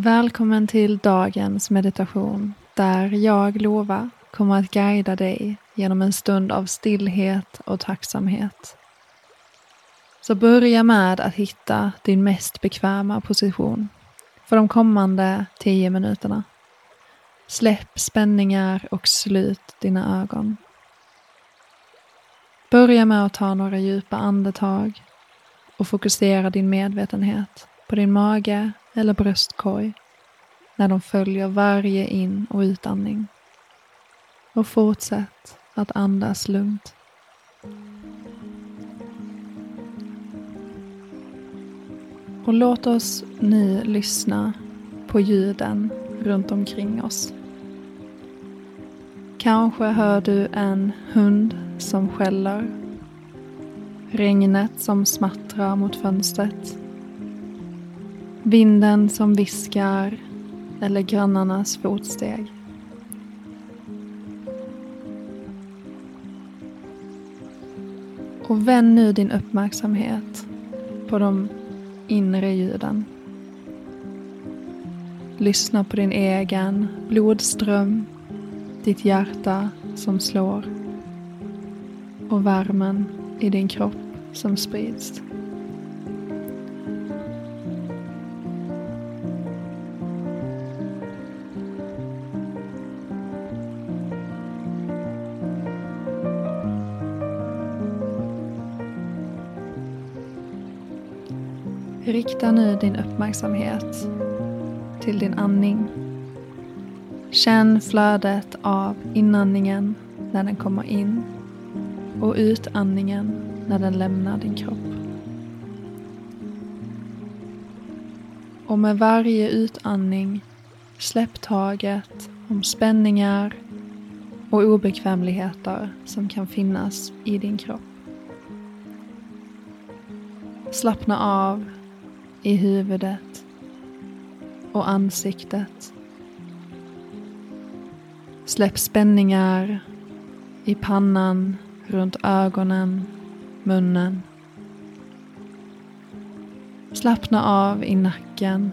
Välkommen till dagens meditation där jag, Lova, kommer att guida dig genom en stund av stillhet och tacksamhet. Så börja med att hitta din mest bekväma position för de kommande tio minuterna. Släpp spänningar och slut dina ögon. Börja med att ta några djupa andetag och fokusera din medvetenhet på din mage eller bröstkorg när de följer varje in och utandning. Och fortsätt att andas lugnt. Och låt oss nu lyssna på ljuden runt omkring oss. Kanske hör du en hund som skäller, regnet som smattrar mot fönstret, vinden som viskar eller grannarnas fotsteg. Och vänd nu din uppmärksamhet på de inre ljuden. Lyssna på din egen blodström, ditt hjärta som slår och värmen i din kropp som sprids. Rikta nu din uppmärksamhet till din andning. Känn flödet av inandningen när den kommer in och utandningen när den lämnar din kropp. Och med varje utandning släpp taget om spänningar och obekvämligheter som kan finnas i din kropp. Slappna av i huvudet och ansiktet. Släpp spänningar i pannan, runt ögonen, munnen. Slappna av i nacken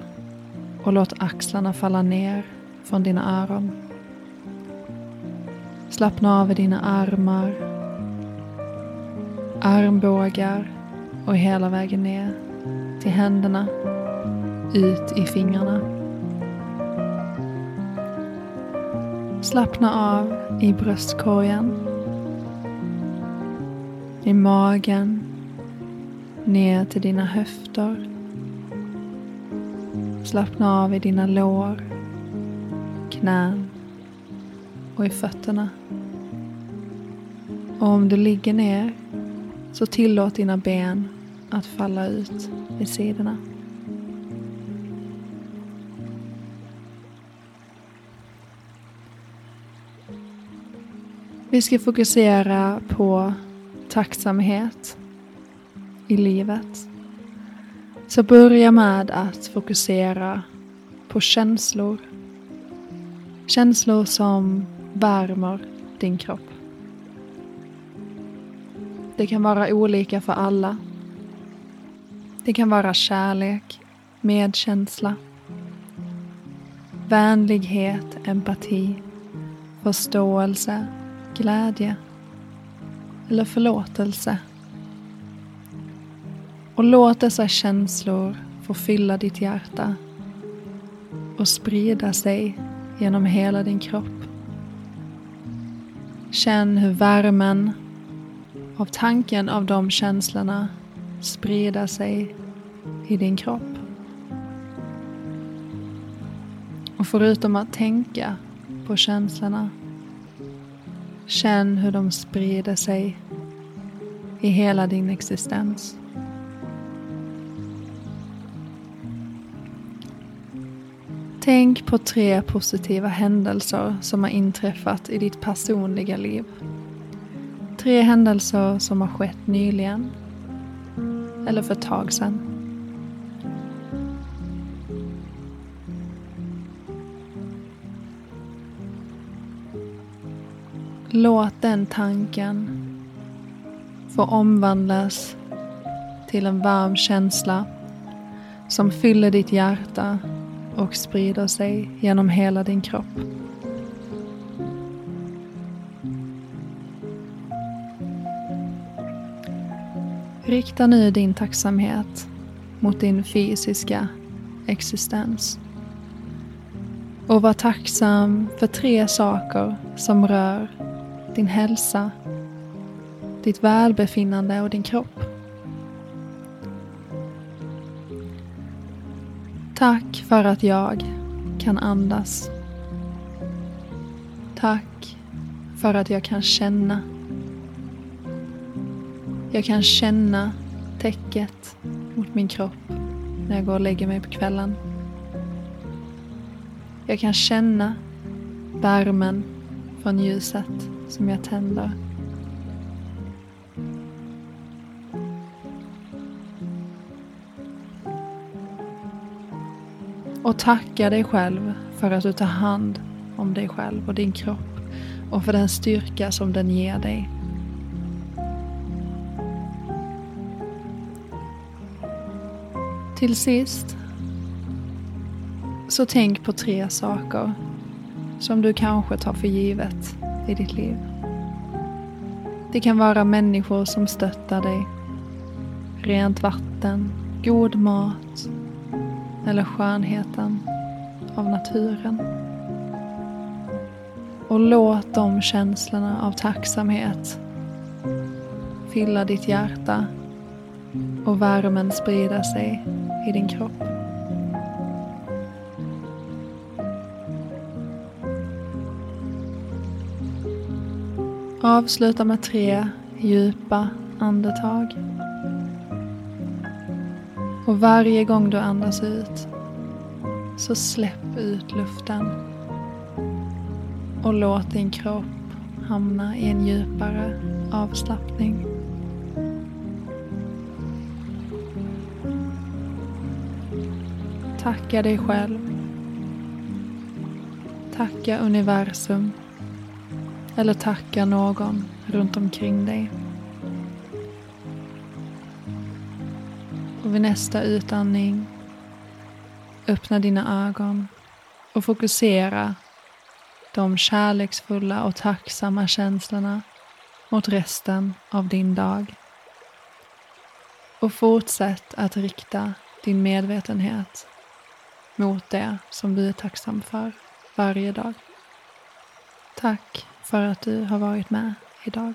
och låt axlarna falla ner från dina öron. Slappna av i dina armar, armbågar och hela vägen ner till händerna, ut i fingrarna. Slappna av i bröstkorgen, i magen, ner till dina höfter. Slappna av i dina lår, knän och i fötterna. Och om du ligger ner så tillåt dina ben att falla ut vid sidorna. Vi ska fokusera på tacksamhet i livet. Så börja med att fokusera på känslor. Känslor som värmer din kropp. Det kan vara olika för alla det kan vara kärlek, medkänsla, vänlighet, empati, förståelse, glädje eller förlåtelse. Och låt dessa känslor få fylla ditt hjärta och sprida sig genom hela din kropp. Känn hur värmen av tanken av de känslorna sprida sig i din kropp. Och förutom att tänka på känslorna, känn hur de sprider sig i hela din existens. Tänk på tre positiva händelser som har inträffat i ditt personliga liv. Tre händelser som har skett nyligen eller för ett tag sedan. Låt den tanken få omvandlas till en varm känsla som fyller ditt hjärta och sprider sig genom hela din kropp. Rikta nu din tacksamhet mot din fysiska existens. Och var tacksam för tre saker som rör din hälsa, ditt välbefinnande och din kropp. Tack för att jag kan andas. Tack för att jag kan känna. Jag kan känna täcket mot min kropp när jag går och lägger mig på kvällen. Jag kan känna värmen från ljuset som jag tänder. Och tacka dig själv för att du tar hand om dig själv och din kropp och för den styrka som den ger dig. Till sist så tänk på tre saker som du kanske tar för givet i ditt liv. Det kan vara människor som stöttar dig, rent vatten, god mat eller skönheten av naturen. Och låt de känslorna av tacksamhet fylla ditt hjärta och värmen sprida sig i din kropp. Avsluta med tre djupa andetag. Och varje gång du andas ut så släpp ut luften och låt din kropp hamna i en djupare avslappning. Tacka dig själv. Tacka universum. Eller tacka någon runt omkring dig. Och vid nästa utandning öppna dina ögon och fokusera de kärleksfulla och tacksamma känslorna mot resten av din dag. Och fortsätt att rikta din medvetenhet mot det som du är tacksam för varje dag. Tack för att du har varit med idag.